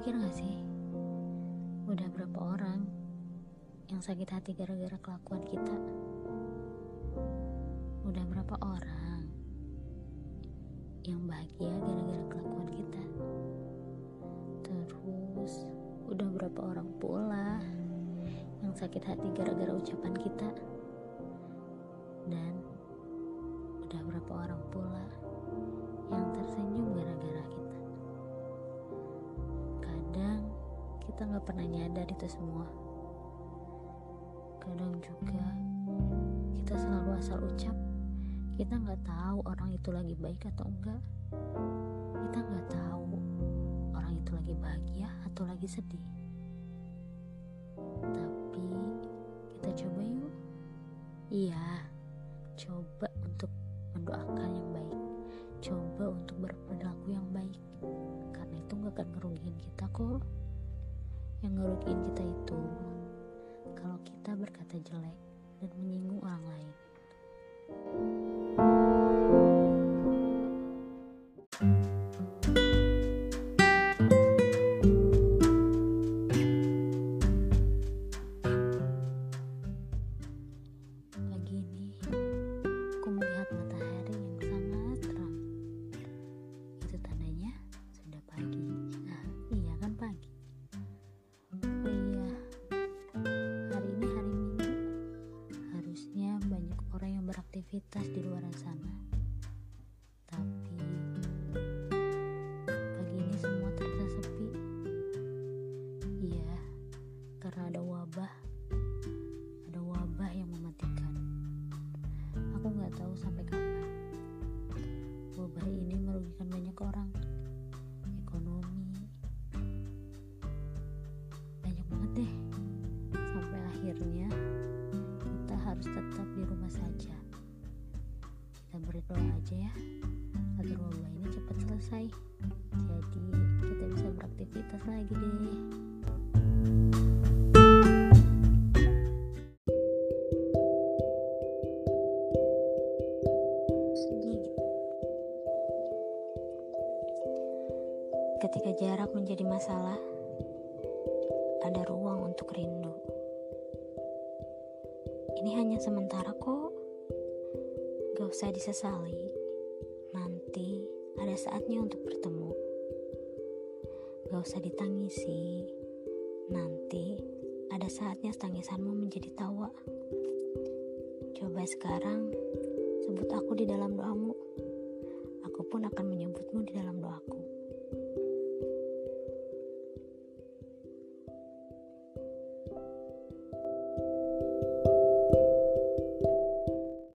pikir gak sih? Udah berapa orang yang sakit hati gara-gara kelakuan kita? Udah berapa orang yang bahagia gara-gara kelakuan kita? Terus, udah berapa orang pula yang sakit hati gara-gara ucapan kita? Dan, udah berapa orang pula yang tersenyum gara-gara kita nggak pernah nyadar itu semua. Kadang juga kita selalu asal ucap. Kita nggak tahu orang itu lagi baik atau enggak. Kita nggak tahu orang itu lagi bahagia atau lagi sedih. Tapi kita coba yuk. Iya, coba untuk mendoakan yang baik. Coba untuk berperilaku yang baik. Karena itu nggak akan ngerugiin kita kok. Yang ngerugiin kita itu. Kalau kita berkata jelek dan menyinggung beraktivitas di luar sana. Tapi pagi ini semua terasa sepi. Iya, karena ada wabah. Ada wabah yang mematikan. Aku nggak tahu sampai kapan. Wabah ini merugikan banyak orang. Aja ya agar wabah ini cepat selesai jadi kita bisa beraktivitas lagi deh Ketika jarak menjadi masalah, ada ruang untuk rindu. Ini hanya sementara kok. Gak usah disesali. Nanti ada saatnya untuk bertemu. Gak usah ditangisi. Nanti ada saatnya tangisanmu menjadi tawa. Coba sekarang sebut aku di dalam doamu. Aku pun akan menyebutmu di dalam doaku.